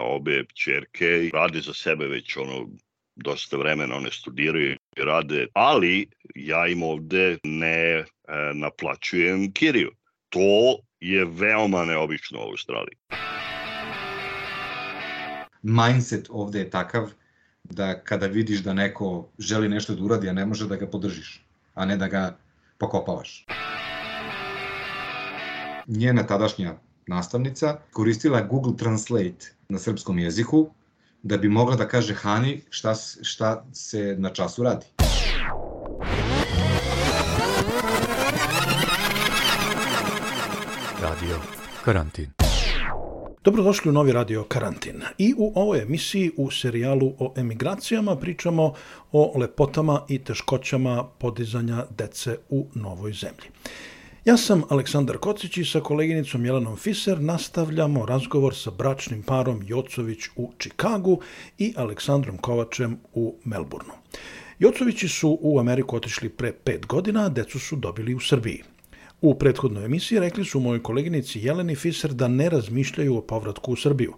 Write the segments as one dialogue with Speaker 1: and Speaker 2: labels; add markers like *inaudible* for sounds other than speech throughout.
Speaker 1: obe čerke rade za sebe već ono dosta vremena, one studiraju i rade, ali ja im ovde ne e, naplaćujem kiriju. To je veoma neobično u Australiji.
Speaker 2: Mindset ovde je takav da kada vidiš da neko želi nešto da uradi, a ne može da ga podržiš, a ne da ga pokopavaš. Njena tadašnja nastavnica koristila Google Translate na srpskom jeziku da bi mogla da kaže Hani šta, šta se na času radi.
Speaker 3: Radio Karantin.
Speaker 4: Dobrodošli u novi radio Karantin. I u ovoj emisiji u serijalu o emigracijama pričamo o lepotama i teškoćama podizanja dece u novoj zemlji. Ja sam Aleksandar Kocić i sa koleginicom Jelenom Fiser nastavljamo razgovor sa bračnim parom Jocović u Čikagu i Aleksandrom Kovačem u Melbourneu. Jocovići su u Ameriku otišli pre pet godina, a decu su dobili u Srbiji. U prethodnoj emisiji rekli su mojoj koleginici Jeleni Fiser da ne razmišljaju o povratku u Srbiju.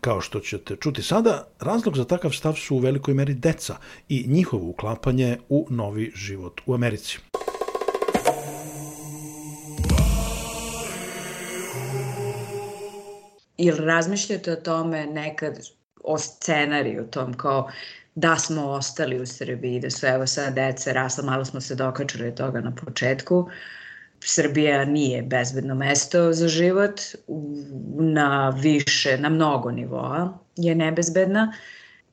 Speaker 4: Kao što ćete čuti sada, razlog za takav stav su u velikoj meri deca i njihovo uklapanje u novi život u Americi.
Speaker 5: Ili razmišljate o tome nekad, o scenariju tom kao da smo ostali u Srbiji, da su evo sada deca rasla, malo smo se dokačali toga na početku. Srbija nije bezbedno mesto za život, na više, na mnogo nivoa je nebezbedna.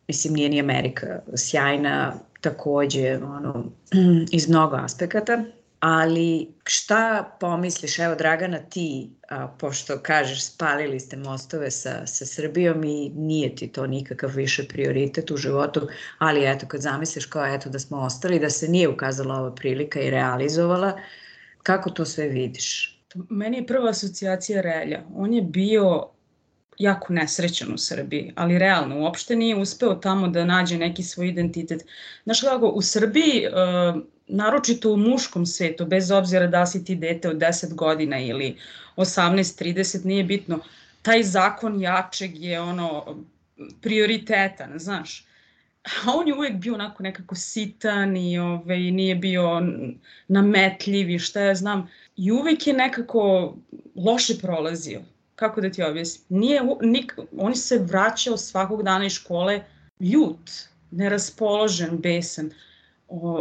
Speaker 5: Mislim, nije ni Amerika sjajna, takođe ono, *clears throat* iz mnogo aspekata, ali šta pomisliš, evo Dragana ti, a, pošto kažeš spalili ste mostove sa, sa Srbijom i nije ti to nikakav više prioritet u životu, ali eto kad zamisliš kao eto da smo ostali, da se nije ukazala ova prilika i realizovala, kako to sve vidiš?
Speaker 6: Meni je prva asocijacija Relja. On je bio jako nesrećan u Srbiji, ali realno uopšte nije uspeo tamo da nađe neki svoj identitet. Znaš kako, u Srbiji uh, naročito u muškom svetu, bez obzira da si ti dete od 10 godina ili 18-30, nije bitno, taj zakon jačeg je ono prioritetan, znaš. A on je uvek bio onako nekako sitan i ovaj, nije bio nametljiv i šta ja znam. I uvek je nekako loše prolazio. Kako da ti objasnim? Nije, nik, on se vraćao svakog dana iz škole ljut, neraspoložen, besan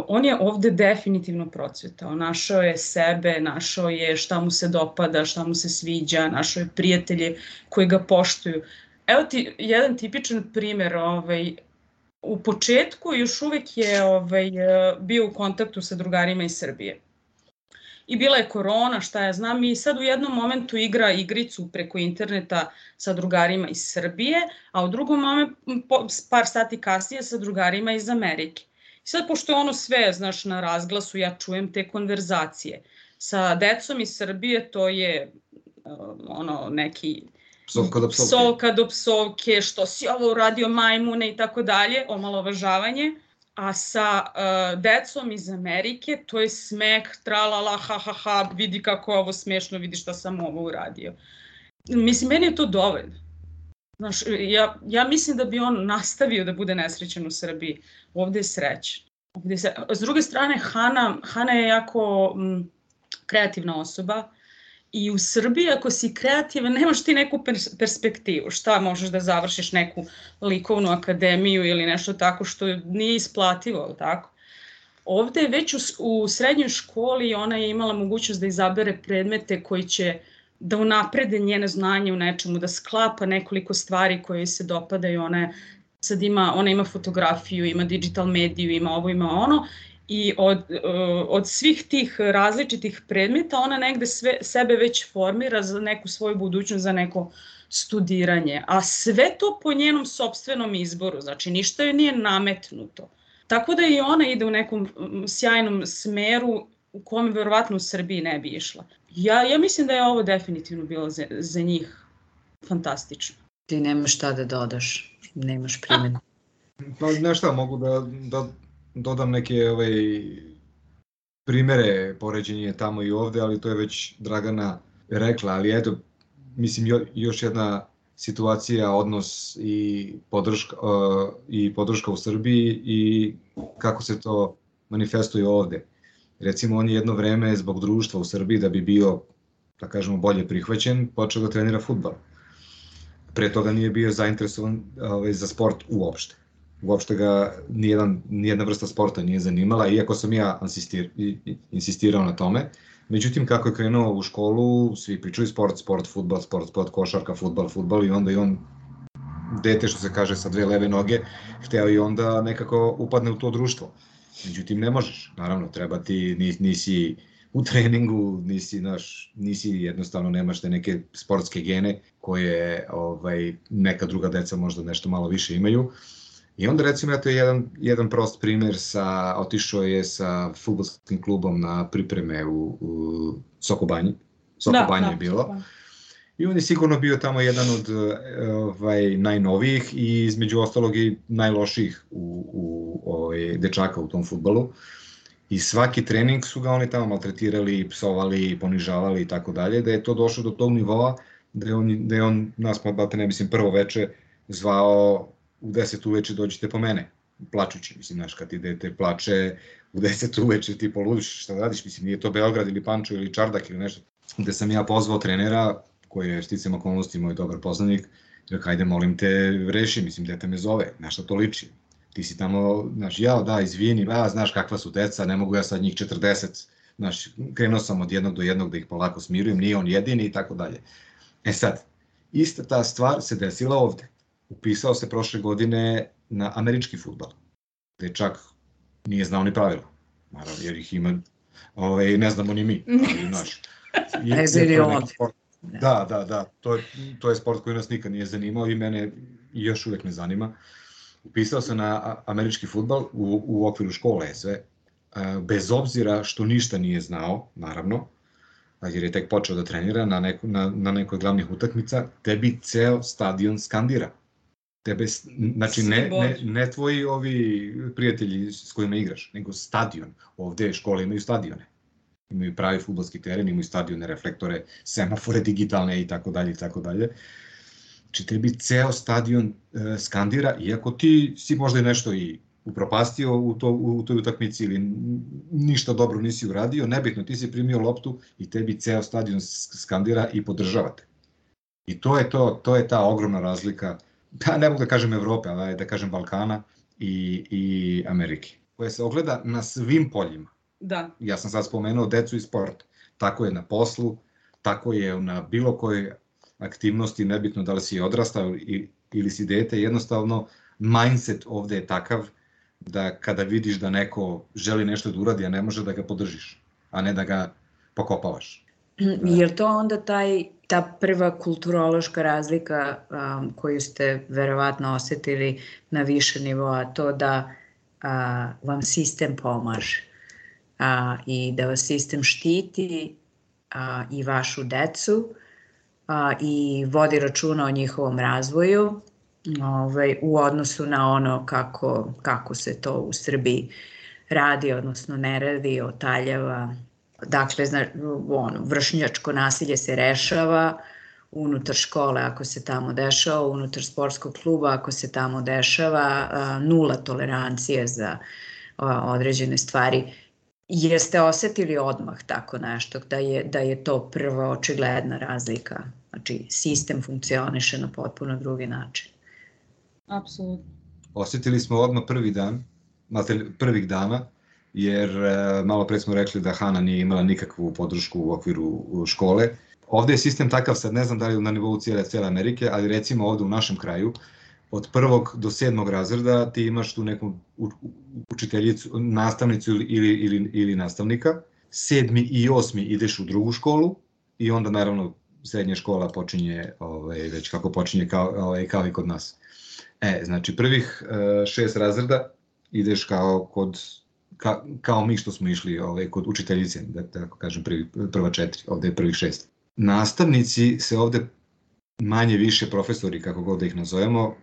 Speaker 6: on je ovde definitivno procvetao. Našao je sebe, našao je šta mu se dopada, šta mu se sviđa, našao je prijatelje koji ga poštuju. Evo ti jedan tipičan primer, ovaj, u početku još uvek je ovaj, bio u kontaktu sa drugarima iz Srbije. I bila je korona, šta ja znam, i sad u jednom momentu igra igricu preko interneta sa drugarima iz Srbije, a u drugom momentu, par sati kasnije, sa drugarima iz Amerike. I sad, pošto je ono sve, znaš, na razglasu, ja čujem te konverzacije. Sa decom iz Srbije to je uh, ono neki
Speaker 2: psovka do psovke.
Speaker 6: psovka do psovke, što si ovo uradio majmune i tako dalje, omalovažavanje. A sa uh, decom iz Amerike to je smeh, tralala, ha ha ha, vidi kako je ovo smešno, vidi šta sam ovo uradio. Mislim, meni je to dovoljno. Znaš, ja, ja mislim da bi on nastavio da bude nesrećen u Srbiji. Ovde je srećen. Ovde je sre... S druge strane, Hana, Hana je jako m, kreativna osoba i u Srbiji ako si kreativan nemaš ti neku pers perspektivu. Šta možeš da završiš neku likovnu akademiju ili nešto tako što nije isplativo, tako? Ovde već u, u srednjoj školi ona je imala mogućnost da izabere predmete koji će da unaprede njene znanje u nečemu, da sklapa nekoliko stvari koje se dopadaju, ona sad ima, ona ima fotografiju, ima digital mediju, ima ovo, ima ono i od, eh, od svih tih različitih predmeta ona negde sve, sebe već formira za neku svoju budućnost, za neko studiranje, a sve to po njenom sobstvenom izboru, znači ništa joj nije nametnuto. Tako da i ona ide u nekom sjajnom smeru u kome verovatno u Srbiji ne bi išla. Ja, ja mislim da je ovo definitivno bilo za, za njih fantastično.
Speaker 5: Ti nemaš šta da dodaš, nemaš primjenu. *laughs*
Speaker 2: Pa nešto, mogu da, da dodam neke ovaj, primere poređenje tamo i ovde, ali to je već Dragana rekla, ali eto, mislim jo, još jedna situacija, odnos i podrška, uh, i podrška u Srbiji i kako se to manifestuje ovde. Recimo, on je jedno vreme zbog društva u Srbiji da bi bio, da kažemo, bolje prihvaćen, počeo da trenira futbal. Pre toga nije bio zainteresovan ovaj, za sport uopšte. Uopšte ga nijedan, nijedna vrsta sporta nije zanimala, iako sam ja insistir, insistirao na tome. Međutim, kako je krenuo u školu, svi pričaju sport, sport, futbal, sport, sport, košarka, futbal, futbal i onda i on dete što se kaže sa dve leve noge, hteo i onda nekako upadne u to društvo. Međutim, ne možeš, naravno, treba ti, nisi u treningu, nisi, naš, nisi jednostavno nemaš te neke sportske gene koje ovaj, neka druga deca možda nešto malo više imaju. I onda recimo, eto jedan, jedan prost primer sa, otišao je sa futbolskim klubom na pripreme u, u Sokobanji. Sokobanje da, da, je bilo. Da. I on je sigurno bio tamo jedan od ovaj, najnovijih i između ostalog i najlošijih u, u ovaj, dečaka u tom futbalu. I svaki trening su ga oni tamo maltretirali, psovali, ponižavali i tako dalje, da je to došlo do tog nivoa da je on, da je on nas, pa ne mislim, prvo veče zvao u 10 uveče dođite po mene, plačući, mislim, znaš, kad ti dete plače u 10 uveče ti poludiš, šta da radiš, mislim, nije to Beograd ili Pančo ili Čardak ili nešto, gde sam ja pozvao trenera, koji je sticam okolnosti moj dobar poznanik, rekao, hajde, molim te, reši, mislim, dete me zove, na šta to liči, ti si tamo, znaš, ja, da, izvini, a, znaš kakva su deca, ne mogu ja sad njih 40, znaš, krenuo sam od jednog do jednog da ih polako smirujem, nije on jedini i tako dalje. E sad, ista ta stvar se desila ovde upisao se prošle godine na američki futbal, gde čak nije znao ni pravila, naravno, jer ih ima, ovaj, ne znamo ni mi, ali, *laughs* znaš,
Speaker 5: ne.
Speaker 2: Sport, da, da, da, to je, to je sport koji nas nikad nije zanimao i mene još uvek ne zanima. Upisao se na američki futbal u, u okviru škole sve, bez obzira što ništa nije znao, naravno, jer je tek počeo da trenira na, neko, na, na nekoj glavnih utakmica, tebi ceo stadion skandira tebe, znači ne, ne, ne tvoji ovi prijatelji s kojima igraš, nego stadion. Ovde škole imaju stadione. Imaju pravi futbolski teren, imaju stadione, reflektore, semafore digitalne i tako dalje i tako dalje. Znači tebi ceo stadion e, skandira, iako ti si možda i nešto i upropastio u, to, u toj utakmici ili ništa dobro nisi uradio, nebitno, ti si primio loptu i tebi ceo stadion skandira i podržavate. I to je to, to je ta ogromna razlika pa ne mogu da kažem Evrope, ali da kažem Balkana i, i Amerike, koja se ogleda na svim poljima.
Speaker 6: Da.
Speaker 2: Ja sam sad spomenuo decu i sport. Tako je na poslu, tako je na bilo kojoj aktivnosti, nebitno da li si odrastao ili si dete, jednostavno mindset ovde je takav da kada vidiš da neko želi nešto da uradi, a ne može da ga podržiš, a ne da ga pokopavaš. *clears throat*
Speaker 5: Je to onda taj ta prva kulturološka razlika um, koju ste verovatno osetili na više nivoa, to da a, vam sistem pomaže a, i da vas sistem štiti a, i vašu decu a, i vodi računa o njihovom razvoju ovaj, u odnosu na ono kako, kako se to u Srbiji radi, odnosno ne radi, otaljava Dakle, zna, ono, vršnjačko nasilje se rešava unutar škole ako se tamo dešava, unutar sportskog kluba ako se tamo dešava, nula tolerancije za određene stvari. Jeste osetili odmah tako nešto, da je, da je to prva očigledna razlika? Znači, sistem funkcioniše na potpuno drugi način.
Speaker 6: Apsolutno.
Speaker 2: Osetili smo odmah prvi dan, prvih dana, jer e, malo pre smo rekli da Hana nije imala nikakvu podršku u okviru škole. Ovde je sistem takav, sad ne znam da li na nivou cijele, cijele Amerike, ali recimo ovde u našem kraju, od prvog do sedmog razreda ti imaš tu neku učiteljicu, nastavnicu ili, ili, ili nastavnika, sedmi i osmi ideš u drugu školu i onda naravno srednja škola počinje ovaj, već kako počinje kao, ovaj, kao i kod nas. E, znači prvih e, šest razreda ideš kao kod ka, kao mi što smo išli ovaj, kod učiteljice, da tako kažem, prvi, prva četiri, ovde je prvih šest. Nastavnici se ovde manje više profesori, kako god da ih nazovemo,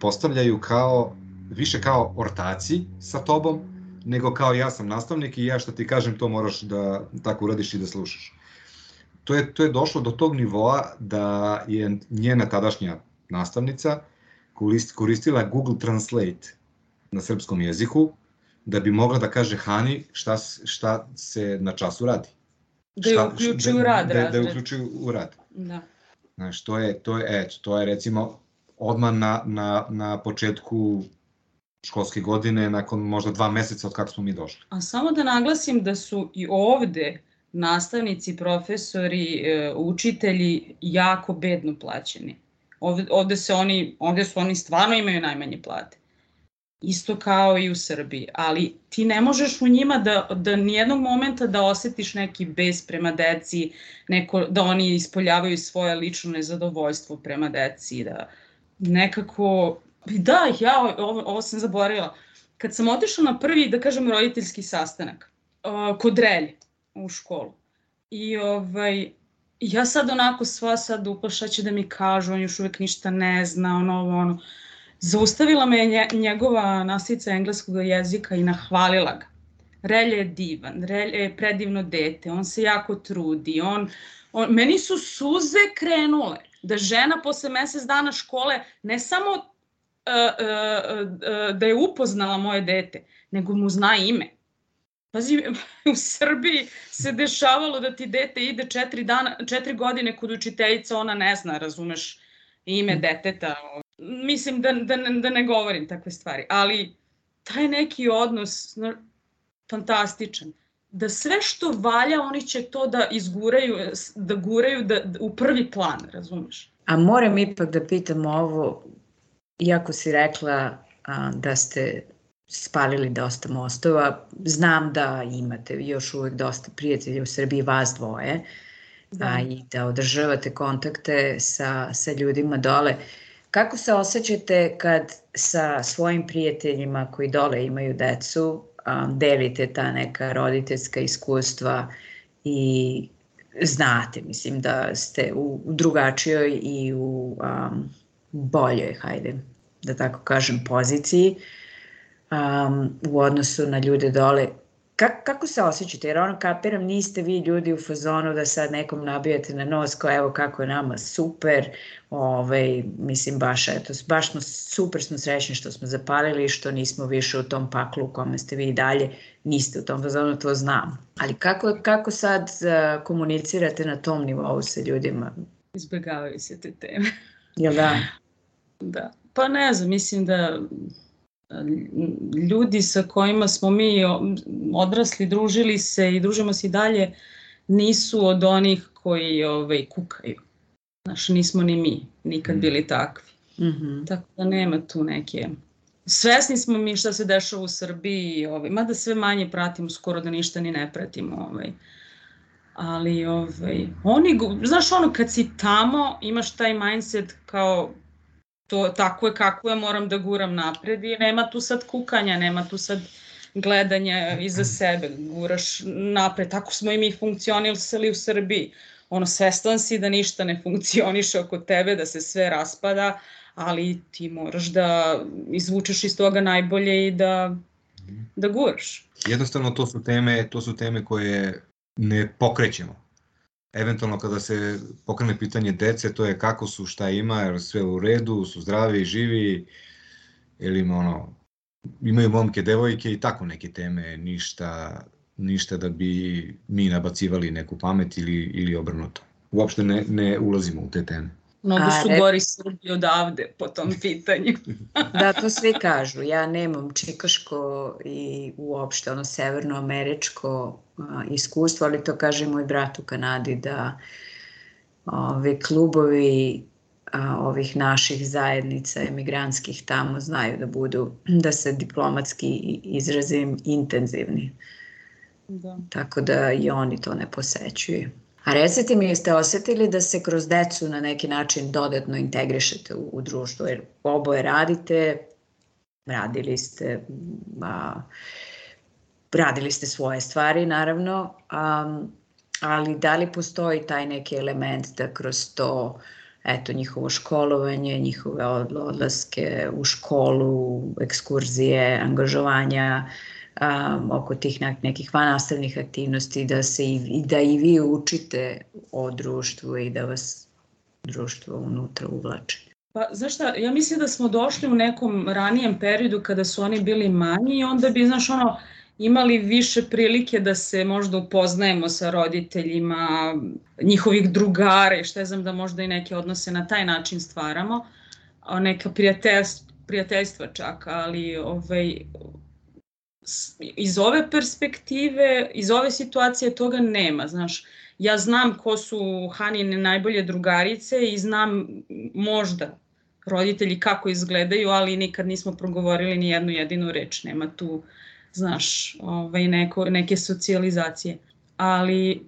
Speaker 2: postavljaju kao, više kao ortaci sa tobom, nego kao ja sam nastavnik i ja što ti kažem to moraš da tako uradiš i da slušaš. to je, to je došlo do tog nivoa da je njena tadašnja nastavnica koristila Google Translate na srpskom jeziku da bi mogla da kaže Hani šta, šta se na času radi.
Speaker 6: Da je uključi u rad.
Speaker 2: Da, da je uključi u rad.
Speaker 6: Da.
Speaker 2: Znaš, to je, to je, eto, to je recimo odmah na, na, na početku školske godine, nakon možda dva meseca od kako smo mi došli.
Speaker 6: A samo da naglasim da su i ovde nastavnici, profesori, e, učitelji jako bedno plaćeni. Ovde, ovde, se oni, ovde su oni stvarno imaju najmanje plate. Isto kao i u Srbiji, ali ti ne možeš u njima da, da nijednog momenta da osetiš neki bes prema deci, neko, da oni ispoljavaju svoje lično nezadovoljstvo prema deci, da nekako Da, ja ovo, ovo sam zaboravila. Kad sam otišla na prvi, da kažem, roditeljski sastanak kod Relje u školu. I ovaj, ja sad onako sva sad upla šta će da mi kažu, on još uvek ništa ne zna, ono, ovo, ono. Zaustavila me je njegova nastavnica engleskog jezika i nahvalila ga. Relje je divan, Relje je predivno dete, on se jako trudi, on, on, meni su suze krenule da žena posle mesec dana škole ne samo da je upoznala moje dete, nego mu zna ime. Pazi, *laughs* u Srbiji se dešavalo da ti dete ide četiri, dana, četiri godine kod učiteljica, ona ne zna, razumeš, ime deteta. Mislim da, da, da ne govorim takve stvari, ali taj neki odnos, fantastičan. Da sve što valja, oni će to da izguraju, da guraju da, da, u prvi plan, razumeš?
Speaker 5: A moram ipak da pitam ovo, Iako si rekla a, da ste spalili dosta mostova, znam da imate još uvek dosta prijatelja u Srbiji, vas dvoje, da. a, i da održavate kontakte sa, sa ljudima dole. Kako se osjećate kad sa svojim prijateljima koji dole imaju decu, a, delite ta neka roditeljska iskustva i znate, mislim da ste u drugačijoj i u um, boljoj, hajde, da tako kažem, poziciji um, u odnosu na ljude dole. Ka, kako se osjećate? Jer ono kapiram, niste vi ljudi u fazonu da sad nekom nabijate na nos kao evo kako je nama super, ovaj, mislim baš, eto, baš smo super smo srećni što smo zapalili, što nismo više u tom paklu u kome ste vi i dalje, niste u tom fazonu, to znam. Ali kako, kako sad uh, komunicirate na tom nivou sa ljudima?
Speaker 6: Izbjegavaju se te teme.
Speaker 5: Jel da?
Speaker 6: Da. Pa ne znam, mislim da ljudi sa kojima smo mi odrasli, družili se i družimo se i dalje, nisu od onih koji ovaj, kukaju. Znaš, nismo ni mi nikad mm. bili takvi. Mm -hmm. Tako da nema tu neke... Svesni smo mi šta se dešava u Srbiji, ovaj, mada sve manje pratimo, skoro da ništa ni ne pratimo. Ovaj. Ali, ovaj, oni, znaš ono, kad si tamo, imaš taj mindset kao to tako je kako je, moram da guram napred i nema tu sad kukanja, nema tu sad gledanja iza sebe, guraš napred. Tako smo i mi funkcionisali u Srbiji. Ono, svestan si da ništa ne funkcioniše oko tebe, da se sve raspada, ali ti moraš da izvučeš iz toga najbolje i da, da guraš.
Speaker 2: Jednostavno to su teme, to su teme koje ne pokrećemo eventualno kada se pokrene pitanje dece, to je kako su, šta ima, jer sve u redu, su zdravi, živi, ili ima ono, imaju momke, devojke i tako neke teme, ništa, ništa da bi mi nabacivali neku pamet ili, ili obrnuto. Uopšte ne, ne ulazimo u te teme.
Speaker 6: Mnogo su re... gori Srbi odavde po tom *laughs* pitanju. *laughs*
Speaker 5: da, to svi kažu. Ja nemam čikaško i uopšte ono severnoameričko a, iskustvo, ali to kaže moj brat u Kanadi da ove klubovi a, ovih naših zajednica emigrantskih tamo znaju da budu, da se diplomatski izrazim intenzivni. Da. Tako da i oni to ne posećuju. A recite mi, jeste osetili da se kroz decu na neki način dodatno integrišete u, u društvo, jer oboje radite, radili ste, a, radili ste svoje stvari naravno, a, ali da li postoji taj neki element da kroz to eto njihovo školovanje, njihove odlaske u školu, ekskurzije, angažovanja um, oko tih nekih vanastavnih aktivnosti, da se i, da i vi učite o društvu i da vas društvo unutra uvlači.
Speaker 6: Pa, znaš šta, ja mislim da smo došli u nekom ranijem periodu kada su oni bili manji i onda bi, znaš, ono, imali više prilike da se možda upoznajemo sa roditeljima, njihovih drugara i šta znam da možda i neke odnose na taj način stvaramo, neka prijateljstva, prijateljstva čak, ali ovaj, iz ove perspektive, iz ove situacije toga nema, znaš, ja znam ko su Hanine najbolje drugarice i znam možda roditelji kako izgledaju, ali nikad nismo progovorili ni jednu jedinu reč, nema tu, znaš, ovaj, neko, neke socijalizacije. Ali,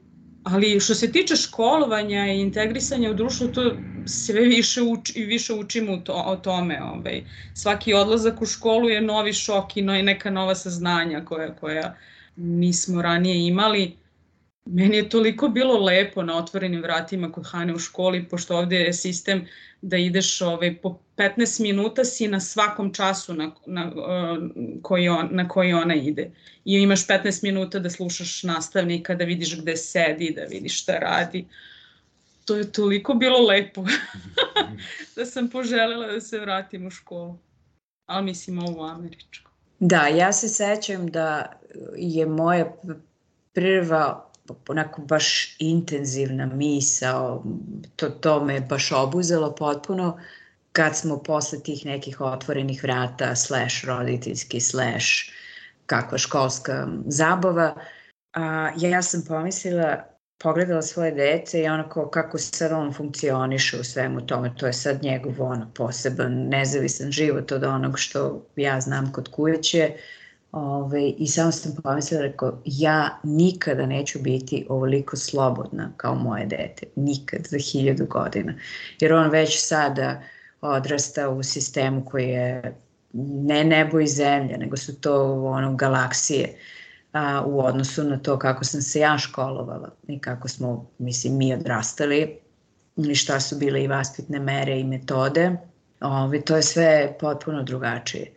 Speaker 6: ali što se tiče školovanja i integrisanja u društvu, to sve više uči, više učimo to, o tome. Ovaj. Svaki odlazak u školu je novi šok i neka nova saznanja koja, koja nismo ranije imali Meni je toliko bilo lepo na otvorenim vratima kod Hane u školi, pošto ovde je sistem da ideš ovaj, po 15 minuta si na svakom času na, na, koji on, na koji ona ide. I imaš 15 minuta da slušaš nastavnika, da vidiš gde sedi, da vidiš šta radi. To je toliko bilo lepo *laughs* da sam poželela da se vratim u školu. Ali mislim ovo u Američku.
Speaker 5: Da, ja se sećam da je moja prva onako baš intenzivna misao, to, to me baš obuzelo potpuno kad smo posle tih nekih otvorenih vrata, slash roditeljski, slash kakva školska zabava, a, ja sam pomislila, pogledala svoje dece i onako kako sad on funkcioniše u svemu tome, to je sad njegov ono poseban, nezavisan život od onog što ja znam kod kuće, Ove, I samo sam pomislila, rekao, ja nikada neću biti ovoliko slobodna kao moje dete. Nikad, za hiljadu godina. Jer on već sada odrasta u sistemu koji je ne nebo i zemlja, nego su to ono galaksije a, u odnosu na to kako sam se ja školovala i kako smo, mislim, mi odrastali i šta su bile i vaspitne mere i metode. Ove, to je sve potpuno drugačije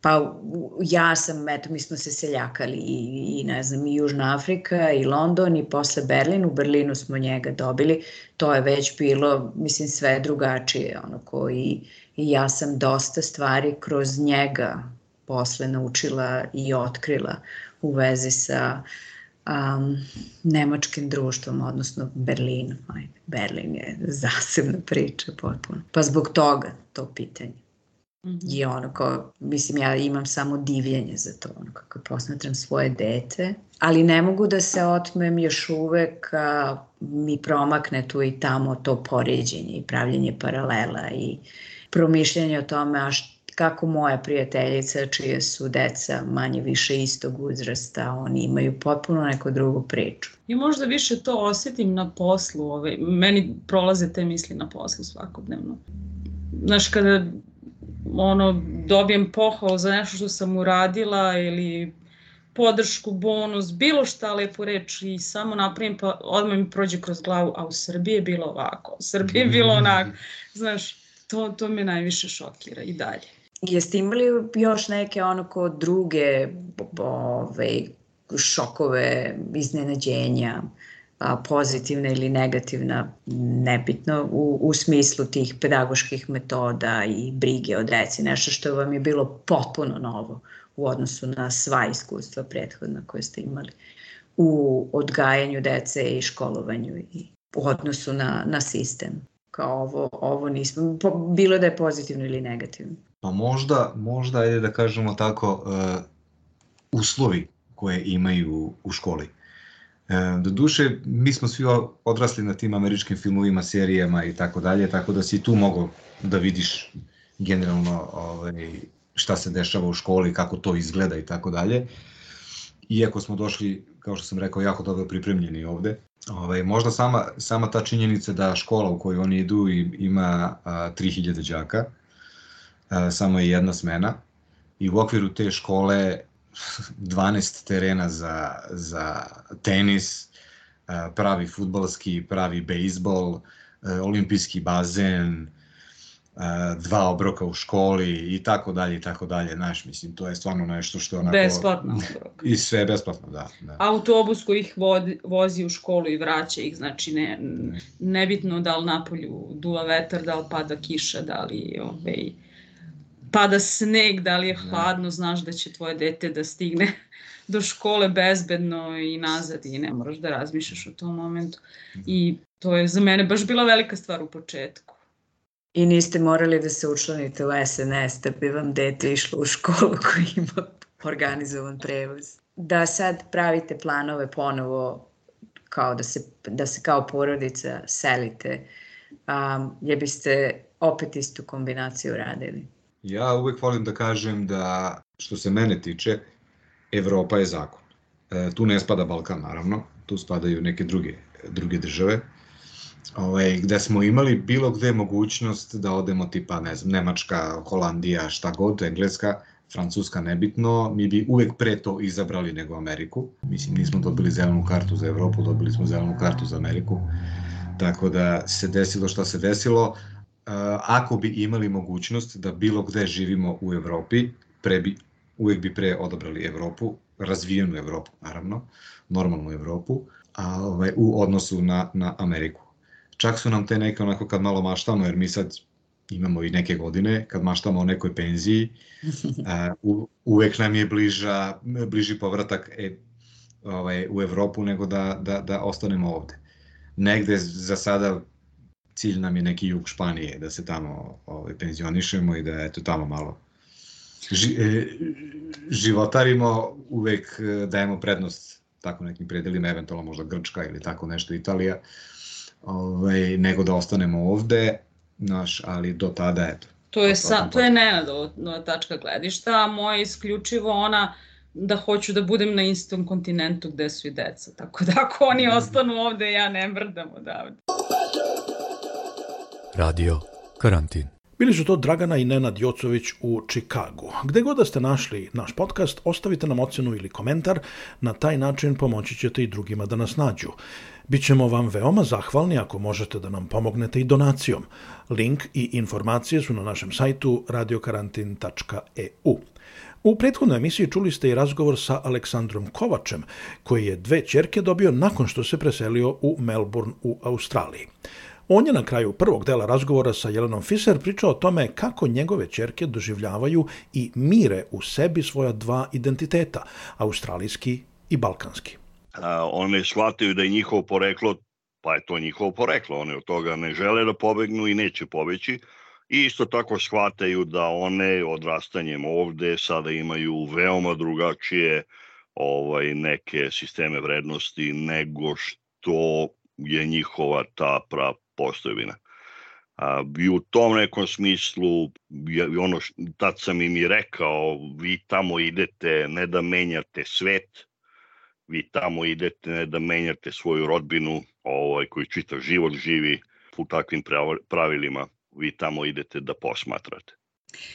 Speaker 5: pa ja sam, eto, mi smo se seljakali i, i ne znam, i Južna Afrika i London i posle Berlin, u Berlinu smo njega dobili, to je već bilo, mislim, sve drugačije, ono, koji, i ja sam dosta stvari kroz njega posle naučila i otkrila u vezi sa um, nemačkim društvom, odnosno Berlinom. Berlin je *laughs* zasebna priča potpuno. Pa zbog toga to pitanje. Mm -hmm. I ono kao, mislim, ja imam samo divljenje za to, ono kako posmatram svoje dete, ali ne mogu da se otmem još uvek, a, mi promakne tu i tamo to poređenje i pravljenje paralela i promišljanje o tome, a št, kako moja prijateljica, čije su deca manje više istog uzrasta, oni imaju potpuno neku drugu priču.
Speaker 6: I možda više to osetim na poslu, ovaj, meni prolaze te misli na poslu svakodnevno. Znaš, kada ono, dobijem pohval za nešto što sam uradila ili podršku, bonus, bilo šta lepo reći i samo napravim pa odmah mi prođe kroz glavu, a u Srbiji je bilo ovako, u Srbiji je bilo onako, znaš, to, to me najviše šokira i dalje.
Speaker 5: Jeste imali još neke ono ko druge ove, šokove, iznenađenja, pozitivna ili negativna, nebitno, u, u smislu tih pedagoških metoda i brige o deci, nešto što vam je bilo potpuno novo u odnosu na sva iskustva prethodna koje ste imali u odgajanju dece i školovanju i u odnosu na, na sistem. Kao ovo, ovo nismo, bilo da je pozitivno ili negativno.
Speaker 2: Pa možda, možda, ajde da kažemo tako, uh, uslovi koje imaju u školi. E, do duše, mi smo svi odrasli na tim američkim filmovima, serijama i tako dalje, tako da si tu mogo da vidiš generalno ovaj, šta se dešava u školi, kako to izgleda i tako dalje. Iako smo došli, kao što sam rekao, jako dobro pripremljeni ovde, ovaj, možda sama, sama ta činjenica da škola u kojoj oni idu ima a, 3000 đaka, a, samo je jedna smena, i u okviru te škole 12 terena za, za tenis, pravi futbalski, pravi bejsbol, olimpijski bazen, dva obroka u školi i tako dalje i tako dalje, znaš, mislim, to je stvarno nešto što onako...
Speaker 6: Besplatno obrok.
Speaker 2: I sve besplatno, da. da.
Speaker 6: Autobus koji ih vodi, vozi u školu i vraća ih, znači ne, nebitno da li napolju duva vetar, da li pada kiša, da li ovaj, pada sneg, da li je hladno, znaš da će tvoje dete da stigne do škole bezbedno i nazad i ne moraš da razmišljaš u tom momentu. I to je za mene baš bila velika stvar u početku.
Speaker 5: I niste morali da se učlanite u SNS da bi vam dete išlo u školu *laughs* koji ima organizovan prevoz. Da sad pravite planove ponovo kao da se, da se kao porodica selite, um, je biste opet istu kombinaciju radili?
Speaker 2: Ja uvek volim da kažem da što se mene tiče, Evropa je zakon. E, tu ne spada Balkan naravno, tu spadaju neke druge, druge države ovaj, gde smo imali bilo gde mogućnost da odemo tipa, ne znam, Nemačka, Holandija, šta god, Engleska, Francuska nebitno, mi bi uvek pre to izabrali nego Ameriku. Mislim, nismo dobili zelenu kartu za Evropu, dobili smo zelenu kartu za Ameriku. Tako da se desilo šta se desilo. Ako bi imali mogućnost da bilo gde živimo u Evropi, pre bi, uvek bi pre odabrali Evropu, razvijenu Evropu, naravno, normalnu Evropu, a ovaj, u odnosu na, na Ameriku čak su nam te neke onako kad malo maštamo, jer mi sad imamo i neke godine, kad maštamo o nekoj penziji, uh, uvek nam je bliža, bliži povratak e, ovaj, u Evropu nego da, da, da ostanemo ovde. Negde za sada cilj nam je neki jug Španije, da se tamo ovaj, penzionišemo i da eto tamo malo ži, e, životarimo, uvek e, dajemo prednost tako nekim predelima, eventualno možda Grčka ili tako nešto Italija, ovaj, nego da ostanemo ovde, naš, ali do tada, eto.
Speaker 6: To je, sa, to je nenadovna tačka gledišta, a moja isključivo ona da hoću da budem na istom kontinentu gde su i deca. Tako da ako oni mhm. ostanu ovde, ja ne mrdam odavde.
Speaker 4: Radio Karantin. Bili su to Dragana i Nenad Jocović u Čikagu. Gde god da ste našli naš podcast, ostavite nam ocenu ili komentar, na taj način pomoći ćete i drugima da nas nađu. Bićemo vam veoma zahvalni ako možete da nam pomognete i donacijom. Link i informacije su na našem sajtu radiokarantin.eu. U prethodnoj emisiji čuli ste i razgovor sa Aleksandrom Kovačem, koji je dve čerke dobio nakon što se preselio u Melbourne u Australiji. On je na kraju prvog dela razgovora sa Jelenom Fiser pričao o tome kako njegove čerke doživljavaju i mire u sebi svoja dva identiteta, australijski i balkanski
Speaker 1: a, one shvataju da je njihovo poreklo, pa je to njihovo poreklo, one od toga ne žele da pobegnu i neće pobeći. I isto tako shvataju da one odrastanjem ovde sada imaju veoma drugačije ovaj neke sisteme vrednosti nego što je njihova ta pra postojbina. A, I u tom nekom smislu, ono, tad sam im i rekao, vi tamo idete ne da menjate svet, vi tamo idete da menjate svoju rodbinu, ovaj, koji čitav život živi u takvim pravilima, vi tamo idete da posmatrate.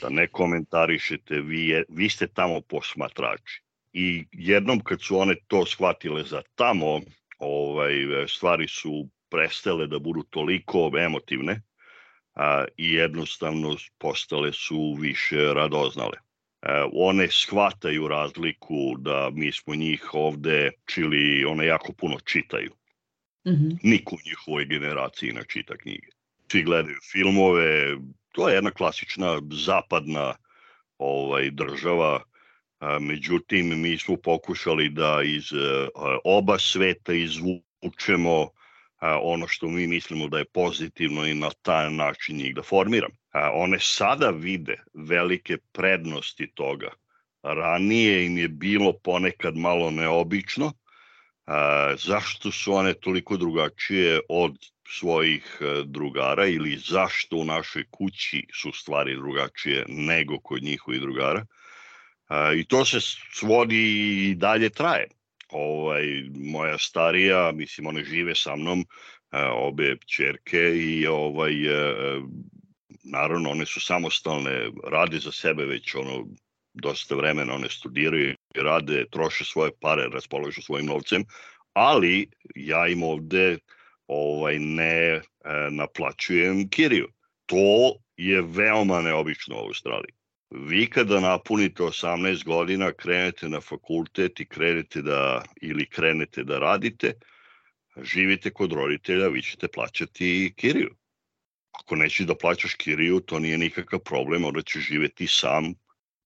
Speaker 1: Da ne komentarišete, vi, je, vi ste tamo posmatrači. I jednom kad su one to shvatile za tamo, ovaj, stvari su prestale da budu toliko emotivne a, i jednostavno postale su više radoznale. E, one shvataju razliku da mi smo njih ovde čili, one jako puno čitaju. Mm -hmm. Niko u njihovoj generaciji ne čita knjige. Svi gledaju filmove, to je jedna klasična zapadna ovaj država, a, međutim mi smo pokušali da iz a, oba sveta izvučemo a, ono što mi mislimo da je pozitivno i na taj način njih da formiramo one sada vide velike prednosti toga. Ranije im je bilo ponekad malo neobično, zašto su one toliko drugačije od svojih e, drugara ili zašto u našoj kući su stvari drugačije nego kod njihovih drugara. I to se svodi i dalje traje. Ovaj, moja starija, mislim, one žive sa mnom, obe čerke i ovaj, e, naravno one su samostalne, rade za sebe već ono dosta vremena, one studiraju, rade, troše svoje pare, raspolažu svojim novcem, ali ja im ovde ovaj ne e, naplaćujem kiriju. To je veoma neobično u Australiji. Vi kada napunite 18 godina, krenete na fakultet i krenete da, ili krenete da radite, živite kod roditelja, vi ćete plaćati kiriju. Ako nećeš da plaćaš kiriju, to nije nikakav problem, onda ćeš živeti sam,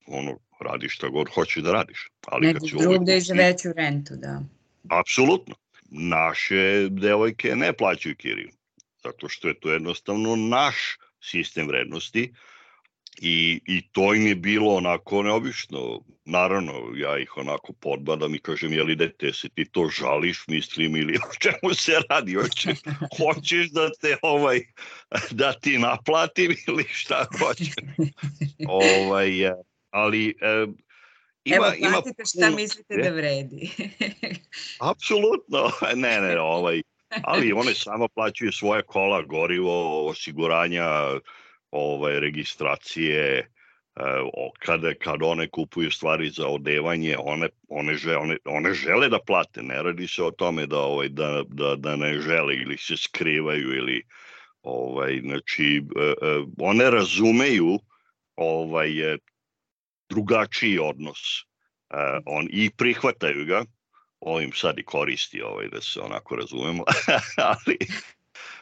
Speaker 1: ono, radiš šta god hoćeš da radiš.
Speaker 5: Ali Nego drugde i za veću rentu, da.
Speaker 1: Apsolutno. Naše devojke ne plaćaju kiriju, zato što je to jednostavno naš sistem vrednosti i, i to im je bilo onako neobično. Naravno, ja ih onako podbadam i kažem, jel idete, se ti to žališ, mislim, ili *laughs* o čemu se radi, hoće, hoćeš da te ovaj, da ti naplatim ili šta hoćeš. ovaj, ali e,
Speaker 5: ima, Evo, platite šta pun... mislite da vredi. *laughs*
Speaker 1: Apsolutno, *laughs* ne, ne, ovaj, ali one samo plaćaju svoje kola, gorivo, osiguranja, ovaj, registracije, kada, kad one kupuju stvari za odevanje, one, one, žele, one, one žele da plate, ne radi se o tome da, ovaj, da, da, da ne žele ili se skrivaju ili ovaj, znači, e, e, one razumeju ovaj, drugačiji odnos on, i prihvataju ga, ovim sad i koristi ovaj, da se onako razumemo, *laughs* ali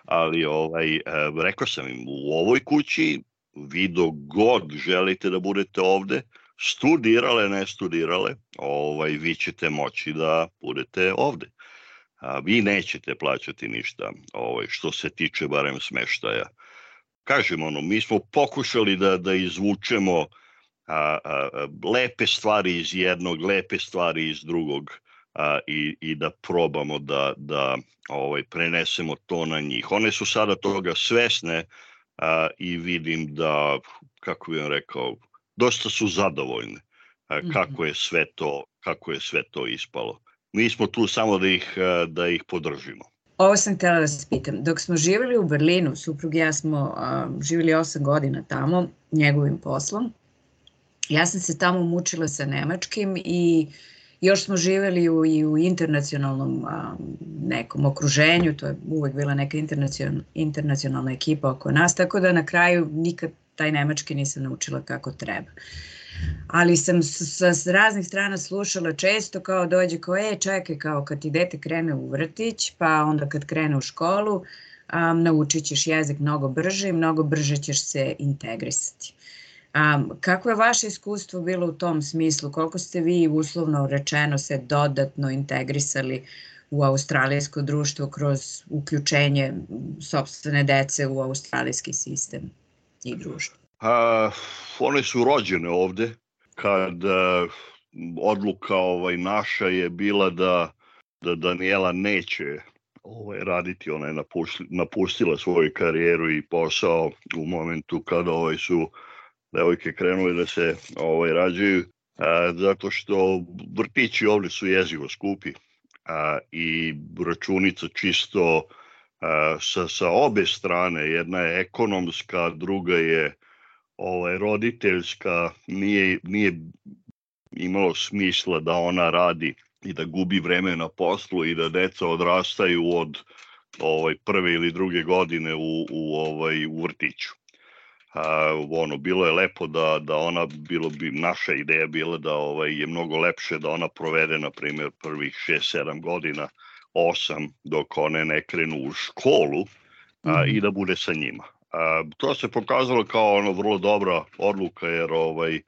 Speaker 1: ali ovaj, e, rekao sam im, u ovoj kući vi dok god želite da budete ovde, studirale, ne studirale, ovaj, vi ćete moći da budete ovde. A, vi nećete plaćati ništa, ovaj, što se tiče barem smeštaja. Kažem, ono, mi smo pokušali da, da izvučemo a, a, lepe stvari iz jednog, lepe stvari iz drugog a, i, i da probamo da, da ovaj, prenesemo to na njih. One su sada toga svesne a, i vidim da, kako bih vam rekao, dosta su zadovoljne a, mhm. kako je sve to kako je sve to ispalo. Mi smo tu samo da ih, da ih podržimo.
Speaker 5: Ovo sam htjela da se pitam. Dok smo živjeli u Berlinu, suprug i ja smo a, živjeli 8 godina tamo, njegovim poslom, ja sam se tamo mučila sa nemačkim i uh, još smo živeli u, i u internacionalnom a, nekom okruženju, to je uvek bila neka internacionalna, internacionalna ekipa oko nas, tako da na kraju nikad taj nemački nisam naučila kako treba. Ali sam sa, sa raznih strana slušala često kao dođe kao, e, čekaj, kao kad ti dete krene u vrtić, pa onda kad krene u školu, um, naučit ćeš jezik mnogo brže i mnogo brže ćeš se integrisati. A, kako je vaše iskustvo bilo u tom smislu? Koliko ste vi uslovno rečeno se dodatno integrisali u australijsko društvo kroz uključenje sobstvene dece u australijski sistem i društvo?
Speaker 1: A, one su rođene ovde kad a, odluka ovaj, naša je bila da, da Daniela neće ovaj, raditi, ona je napustila, napustila svoju karijeru i posao u momentu kada ovaj, su devojke krenule da se ovaj, rađaju, a, zato što vrtići ovde su jezivo skupi a, i računica čisto a, sa, sa obe strane, jedna je ekonomska, druga je ovaj, roditeljska, nije, nije imalo smisla da ona radi i da gubi vreme na poslu i da deca odrastaju od ovaj prve ili druge godine u, u ovaj u vrtiću a, ono bilo je lepo da da ona bilo bi naša ideja bila da ovaj je mnogo lepše da ona provede na primjer prvih 6 7 godina 8 dok one ne krenu u školu a, mm. i da bude sa njima. A, to se pokazalo kao ono vrlo dobra odluka jer ovaj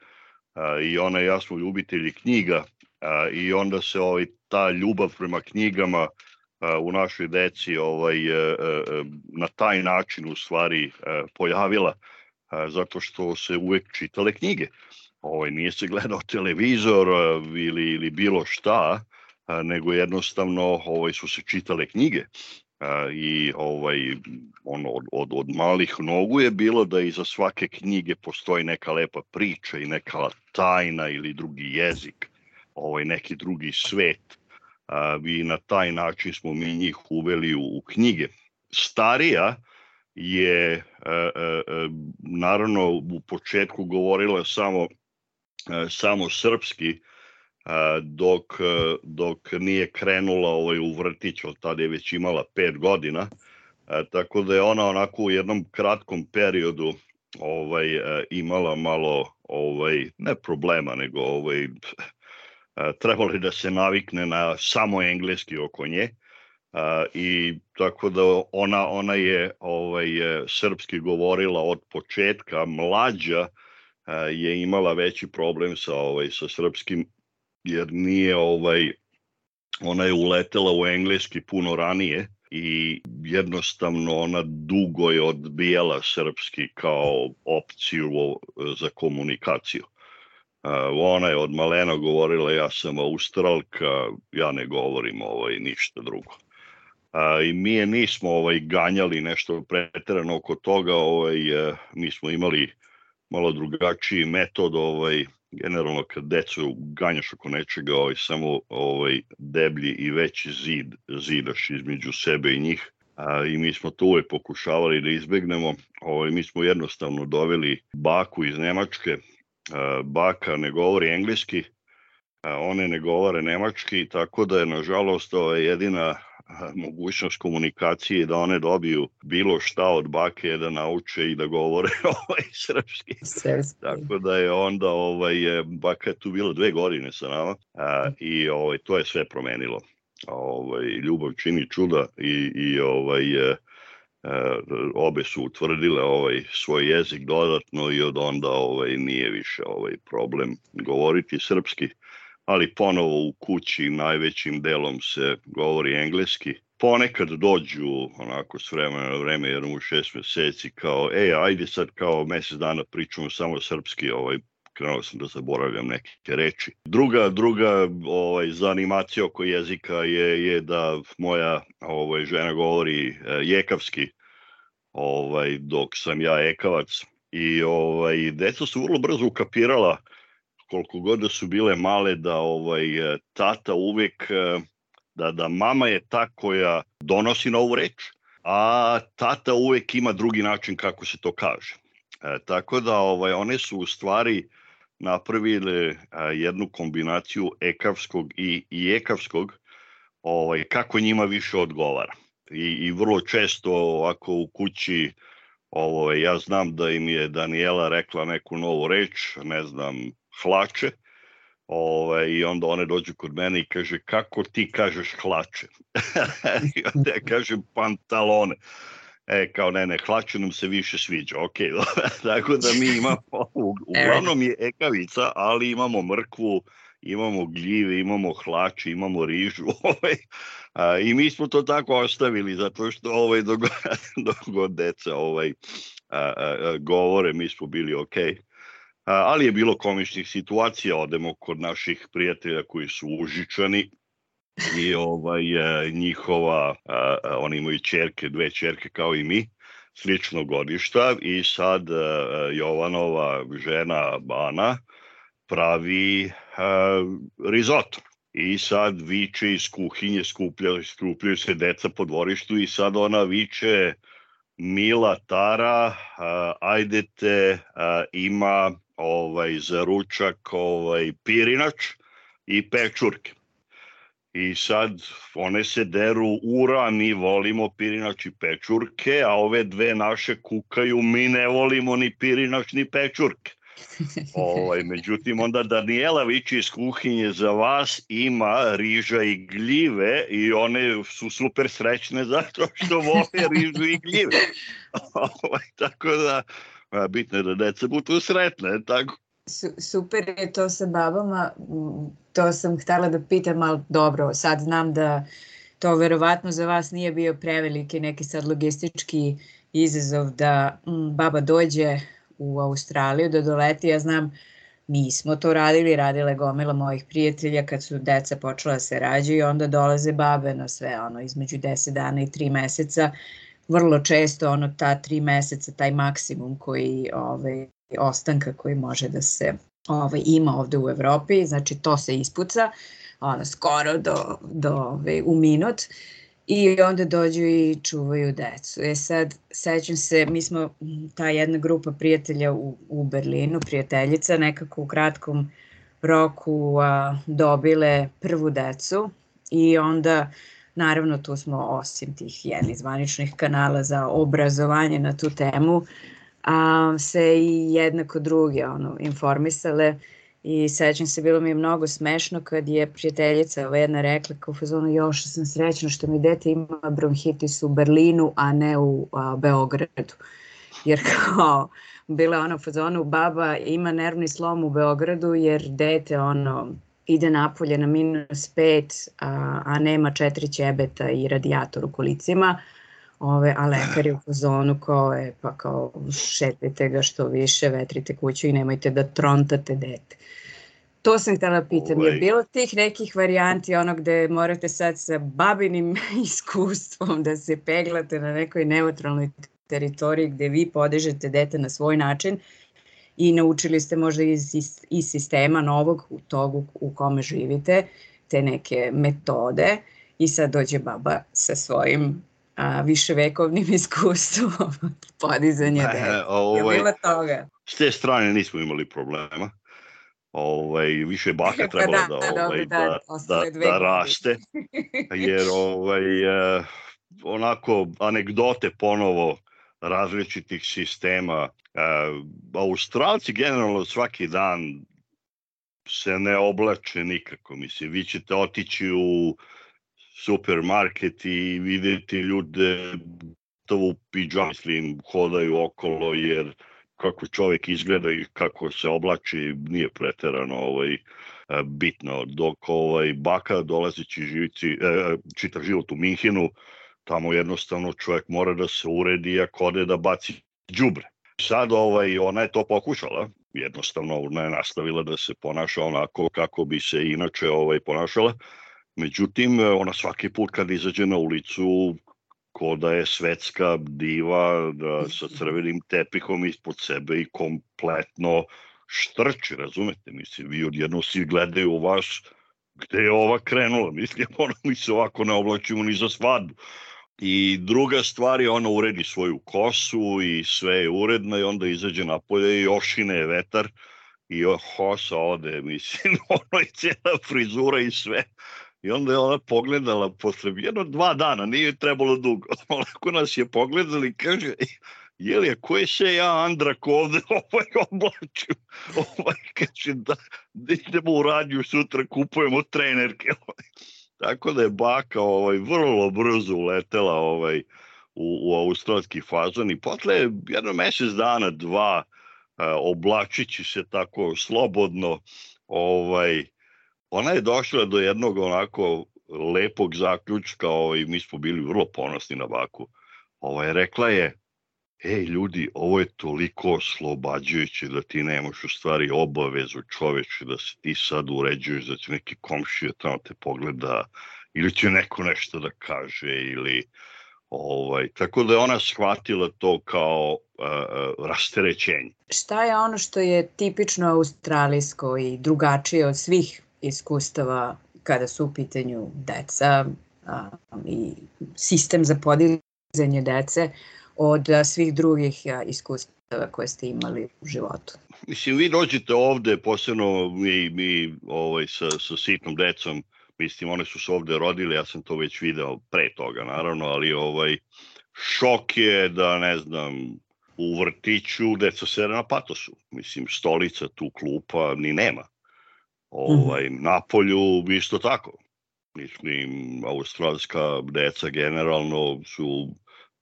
Speaker 1: a, i ona i ja smo ljubitelji knjiga a, i onda se ovaj ta ljubav prema knjigama a, u našoj deci ovaj a, a, na taj način u stvari a, pojavila zato što se uvek čitale knjige. Ovaj, nije se gledao televizor ili, ili bilo šta, nego jednostavno ovaj, su se čitale knjige. I ovaj, ono, od, od, od malih nogu je bilo da iza svake knjige postoji neka lepa priča i neka tajna ili drugi jezik, ovaj, neki drugi svet. I na taj način smo mi njih uveli u, u knjige. Starija, je e, e, e, naravno u početku govorila samo samo srpski dok dok nije krenula ovaj u vrtić od tada je već imala 5 godina tako da je ona onako u jednom kratkom periodu ovaj imala malo ovaj ne problema nego ovaj *laughs* trebalo da se navikne na samo engleski oko nje a, i tako da ona ona je ovaj srpski govorila od početka mlađa a, je imala veći problem sa ovaj sa srpskim jer nije ovaj ona je uletela u engleski puno ranije i jednostavno ona dugo je odbijala srpski kao opciju za komunikaciju. Ona je od malena govorila ja sam australka, ja ne govorim ovaj ništa drugo. I mi je nismo ovaj ganjali nešto preterano oko toga, ovaj e, mi smo imali malo drugačiji metod ovaj generalno kad decu ganjaš oko nečega, ovaj, samo ovaj, deblji i veći zid zidaš između sebe i njih. A, I mi smo to uvek pokušavali da izbegnemo. Ovaj, mi smo jednostavno doveli baku iz Nemačke. A, baka ne govori engleski, a, one ne govore nemački, tako da je nažalost ovaj, jedina mogućnost komunikacije da one dobiju bilo šta od bake da nauče i da govore *laughs* ovaj srpski. Srpski. Tako da je onda ovaj baka tu bilo dve godine sa nama a, i ovaj to je sve promenilo. Ovaj ljubav čini čuda i i ovaj e, obe su utvrdile ovaj svoj jezik dodatno i od onda ovaj nije više ovaj problem govoriti srpski ali ponovo u kući najvećim delom se govori engleski. Ponekad dođu onako s vremena na vreme, jednom u šest meseci, kao, ej, ajde sad kao mesec dana pričamo samo srpski, ovaj, krenuo sam da zaboravljam neke reči. Druga druga ovaj zanimacija oko jezika je je da moja ovaj žena govori e, jekavski ovaj dok sam ja ekavac i ovaj deca su vrlo brzo ukapirala koliko god da su bile male da ovaj e, tata uvek e, da da mama je ta koja donosi novu reč, a tata uvek ima drugi način kako se to kaže. E, tako da ovaj one su u stvari napravile a, e, jednu kombinaciju ekavskog i, i ekavskog ovaj, kako njima više odgovara. I, i vrlo često ako u kući ovo, ja znam da im je Daniela rekla neku novu reč, ne znam, hlače, Ove, I onda one dođu kod mene i kaže, kako ti kažeš hlače? *laughs* I onda ja kažem pantalone. E, kao ne, ne, hlače nam se više sviđa, ok. *laughs* Tako da mi imamo, uglavnom je ekavica, ali imamo mrkvu, imamo gljive, imamo hlače, imamo rižu. *laughs* Ovaj, a, I mi smo to tako ostavili, zato što ovaj, dok, dok deca ovaj, a, a, govore, mi smo bili okej. Okay ali je bilo komičnih situacija, odemo kod naših prijatelja koji su užičani i ovaj njihova, oni imaju čerke, dve čerke kao i mi, slično godišta i sad Jovanova žena Bana pravi risotto. I sad viče iz kuhinje, skupljaju, skupljaju se deca po dvorištu i sad ona viče Mila Tara, ajdete, ima ovaj, za ručak ovaj, pirinač i pečurke. I sad one se deru ura, mi volimo pirinač i pečurke, a ove dve naše kukaju, mi ne volimo ni pirinač ni pečurke. ovaj, međutim, onda Daniela vići iz kuhinje za vas ima riža i gljive i one su super srećne zato što vole rižu i gljive. *laughs* ovaj, tako da, bitno je da deca budu sretne, tako.
Speaker 5: Su, super je to sa babama, to sam htela da pitam, ali dobro, sad znam da to verovatno za vas nije bio preveliki neki sad logistički izazov da m, baba dođe u Australiju, da doleti, ja znam, mi smo to radili, radile gomila mojih prijatelja kad su deca počela da se rađaju, onda dolaze babe na sve, ono, između 10 dana i 3 meseca, vrlo često ono ta tri meseca, taj maksimum koji ovaj, ostanka koji može da se ovaj, ima ovde u Evropi, znači to se ispuca ono, skoro do, do ovaj, u minut i onda dođu i čuvaju decu. E sad, sećam se, mi smo ta jedna grupa prijatelja u, u Berlinu, prijateljica, nekako u kratkom roku a, dobile prvu decu i onda Naravno, tu smo osim tih jednih zvaničnih kanala za obrazovanje na tu temu, a, se i jednako druge ono, informisale i sećam se, bilo mi je mnogo smešno kad je prijateljica ova jedna rekla kao fazonu još sam srećna što mi dete ima bronhitis u Berlinu, a ne u a, Beogradu. Jer kao, bila ona u fazonu, baba ima nervni slom u Beogradu jer dete ono ide napolje na minus 5, a, a nema četiri ćebeta i radijator u kolicima, ove, a lekar je u fazonu kao je, pa kao šetajte ga što više, vetrite kuću i nemojte da trontate dete. To sam htela pitam, je bilo tih nekih varijanti ono gde morate sad sa babinim *laughs* iskustvom da se peglate na nekoj neutralnoj teritoriji gde vi podižete dete na svoj način i naučili ste možda iz, iz, iz sistema novog u tog u, kome živite te neke metode i sad dođe baba sa svojim a, viševekovnim *laughs* iskustvom podizanja dete. E, ovaj, je bilo toga?
Speaker 1: S te strane nismo imali problema. Ovaj, više baka *laughs* pa trebala da, da, ovaj, da, da, da, da raste, jer ovaj, eh, onako anegdote ponovo različitih sistema. E, Australci generalno svaki dan se ne oblače nikako. Mislim, vi ćete otići u supermarket i videti ljude to u mislim, hodaju okolo jer kako čovjek izgleda i kako se oblači nije preterano ovaj, e, bitno. Dok ovaj, baka dolazeći živiti, e, čitav život u Minhinu, tamo jednostavno čovjek mora da se uredi ako ode da baci đubre. Sad ovaj, ona je to pokušala, jednostavno ona je nastavila da se ponaša onako kako bi se inače ovaj, ponašala, međutim ona svaki put kad izađe na ulicu ko da je svetska diva da, sa crvenim tepihom ispod sebe i kompletno štrči, razumete, mislim, vi odjedno svi gledaju u vas gde je ova krenula, mislim, *laughs* ona mi se ovako ne oblačimo ni za svadbu. I druga stvar je ona uredi svoju kosu i sve je uredno i onda izađe napolje i ošine je vetar i hosa ode, *laughs* mislim, ono je cijela frizura i sve. I onda je ona pogledala posle jedno dva dana, nije trebalo dugo. *laughs* Onako nas je pogledala i kaže, je li, ko je se ja Andrak ovde ovaj oblaču? *laughs* Ovaj kaže da, da idemo u radnju sutra, kupujemo trenerke. Tako da je baka ovaj, vrlo brzo uletela ovaj, u, u australski fazon i posle jedno mesec dana, dva, oblačići se tako slobodno, ovaj, ona je došla do jednog onako lepog zaključka, ovaj, mi smo bili vrlo ponosni na baku. Ovaj, rekla je, ej ljudi, ovo je toliko oslobađajuće da ti nemaš u stvari obavezu čoveče da se ti sad uređuješ, da će neki komšija tamo te pogleda ili će neko nešto da kaže ili ovaj, tako da je ona shvatila to kao uh, rasterećenje.
Speaker 5: Šta je ono što je tipično australijsko i drugačije od svih iskustava kada su u pitanju deca a, i sistem za podizanje dece od svih drugih iskustava koje ste imali u životu?
Speaker 1: Mislim, vi dođete ovde, posebno mi, mi ovaj, sa, sa sitnom decom, mislim, one su se ovde rodile, ja sam to već video pre toga, naravno, ali ovaj, šok je da, ne znam, u vrtiću deca sere na patosu. Mislim, stolica tu klupa ni nema. Ovaj, mm. Na polju isto tako. Mislim, australska deca generalno su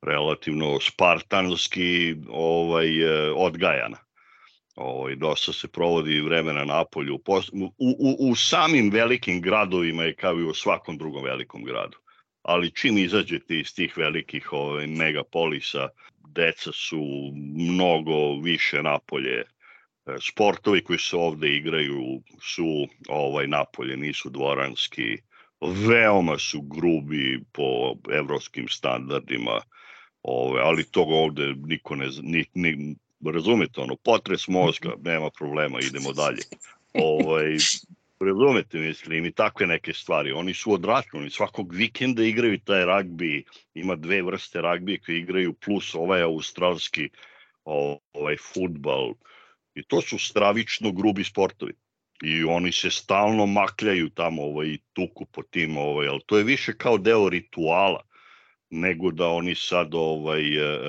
Speaker 1: relativno spartanski ovaj, e, odgajana. Ovaj, dosta se provodi vremena na polju. U, u, u samim velikim gradovima je kao i u svakom drugom velikom gradu. Ali čim izađete iz tih velikih ovaj, megapolisa, deca su mnogo više napolje. E, sportovi koji se ovde igraju su ovaj napolje, nisu dvoranski. Veoma su grubi po evropskim standardima Ove, ali toga ovde niko ne, ni, ni, razumete, ono, potres mozga, nema problema, idemo dalje. Ovaj, razumete, mislim, i takve neke stvari. Oni su odrasli, oni svakog vikenda igraju taj ragbi, ima dve vrste ragbi koji igraju, plus ovaj australski ovaj, futbal. I to su stravično grubi sportovi. I oni se stalno makljaju tamo ovaj, tuku po tim, ovaj, ali to je više kao deo rituala nego da oni sad ovaj,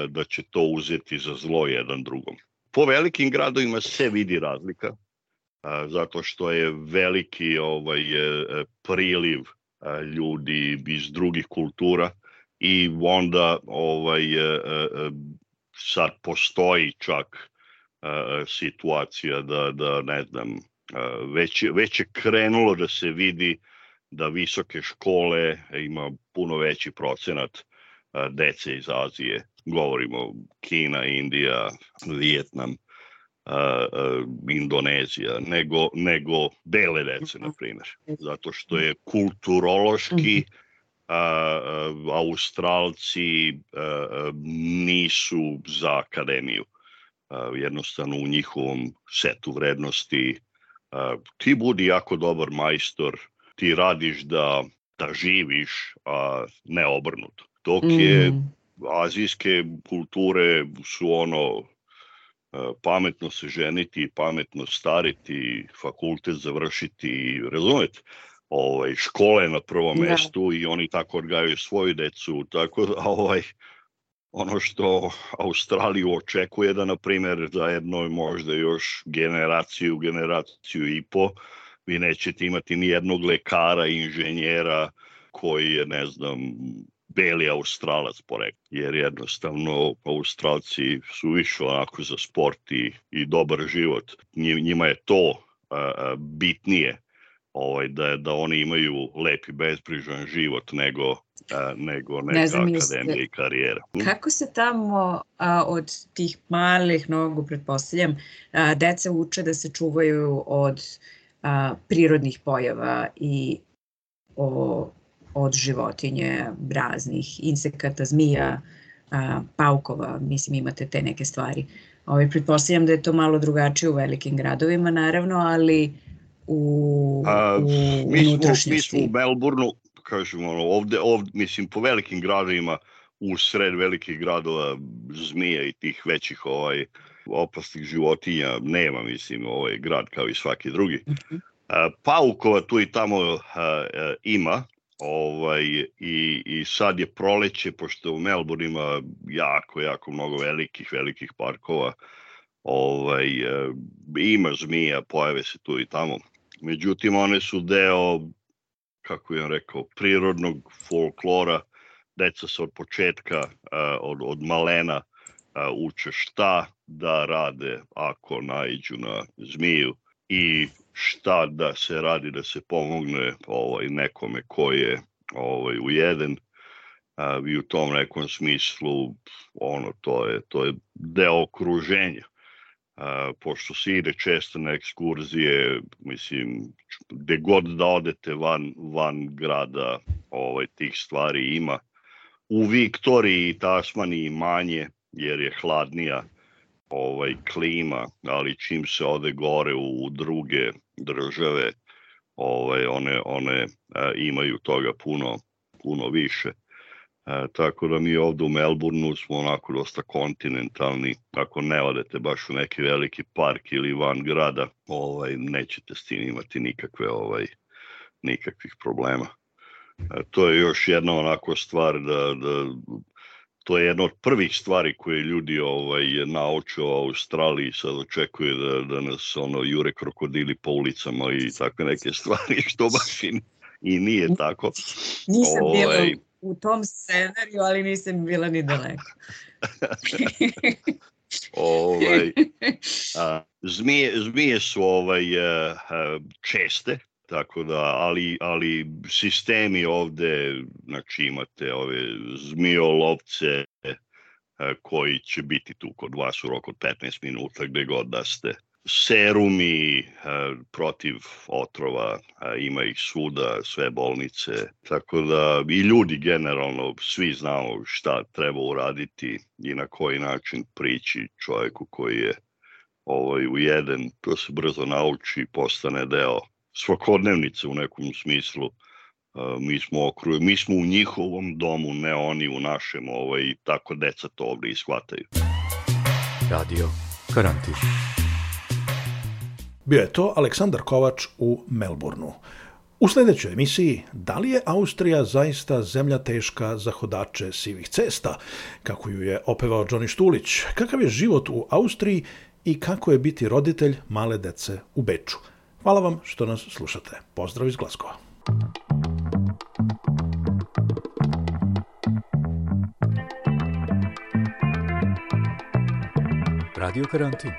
Speaker 1: da će to uzeti za zlo jedan drugom. Po velikim gradovima se vidi razlika, zato što je veliki ovaj priliv ljudi iz drugih kultura i onda ovaj sad postoji čak situacija da, da ne znam, već, već je krenulo da se vidi da visoke škole ima puno veći procenat dece iz Azije. Govorimo Kina, Indija, Vijetnam, Indonezija, nego, nego bele dece, na primjer. Zato što je kulturološki mhm. Australci nisu za akademiju jednostavno u njihovom setu vrednosti. Ti budi jako dobar majstor, ti radiš da, da živiš, a ne obrnuto. Dok je mm. azijske kulture su ono pametno se ženiti, pametno stariti, fakultet završiti, razumete? Ovaj, škole na prvom da. mestu i oni tako odgajaju svoju decu, tako da ovaj, ono što Australiju očekuje da, na primjer, za jedno možda još generaciju, generaciju i po, vi nećete imati ni jednog lekara, inženjera koji je, ne znam, beli australac porek, jer jednostavno Australci su više onako za sport i, i dobar život. Njima je to a, a, bitnije ovaj, da, da oni imaju lep i bezbrižan život nego, a, nego neka ne znam, akademija i karijera.
Speaker 5: Hm? Kako se tamo a, od tih malih nogu, pretpostavljam, a, deca uče da se čuvaju od a, prirodnih pojava i o, od životinje, raznih insekata, zmija, a, paukova, mislim imate te neke stvari. Ovaj, pretpostavljam da je to malo drugačije u velikim gradovima, naravno, ali u, A, u
Speaker 1: mi smo, mi smo u Melbourneu, kažemo, ovde, ovde, mislim, po velikim gradovima, u sred velikih gradova zmija i tih većih ovaj opasnih životinja nema, mislim, ovaj grad kao i svaki drugi. Uh mhm. -huh. Paukova tu i tamo a, a, ima, ovaj, i, i sad je proleće, pošto u Melbourne ima jako, jako mnogo velikih, velikih parkova, ovaj, ima zmija, pojave se tu i tamo. Međutim one su deo, kako bih rekao, prirodnog folklora, deca se od početka, od, od malena uče šta da rade ako naiđu na zmiju i šta da se radi da se pomogne ovaj nekome ko je ovaj ujeden a, i u tom nekom smislu ono to je to je deo okruženja a, pošto se ide često na ekskurzije, mislim, gde god da odete van, van grada, ovaj, tih stvari ima. U Viktoriji i Tasmaniji manje, jer je hladnija ovaj klima, ali čim se ode gore u, u druge države, ovaj one one a, imaju toga puno puno više. E, tako da mi ovde u Melbourneu smo onako dosta kontinentalni. Ako ne odete baš u neki veliki park ili van grada, ovaj, nećete s tim imati nikakve ovaj, nikakvih problema. E, to je još jedna onako stvar da, da to je jedna od prvih stvari koje ljudi ovaj nauče u Australiji sad očekuje da, da nas ono jure krokodili po ulicama i takve neke stvari *laughs* što baš i, i nije tako.
Speaker 5: Nisam ovaj, bila u tom scenariju, ali nisam bila ni daleko. *laughs*
Speaker 1: ovaj, a, zmije, zmije su ovaj, a, a, česte, tako da, ali, ali sistemi ovde, znači imate ove zmijolovce koji će biti tu kod vas u roku od 15 minuta gde god da ste. Serumi protiv otrova, ima ih svuda, sve bolnice, tako da i ljudi generalno svi znamo šta treba uraditi i na koji način prići čovjeku koji je ovaj, ujeden, to se brzo nauči i postane deo svakodnevnice u nekom smislu. Uh, mi smo, okru, mi smo u njihovom domu, ne oni u našem, ovaj, tako deca to ovde ishvataju.
Speaker 4: Radio Karantin. Bio je to Aleksandar Kovač u Melbourneu. U sledećoj emisiji, da li je Austrija zaista zemlja teška za hodače sivih cesta, kako ju je opevao Johnny Štulić, kakav je život u Austriji i kako je biti roditelj male dece u Beču. Hvala vam što nas slušate. Pozdrav iz Glaskova.
Speaker 3: Radio Karantin.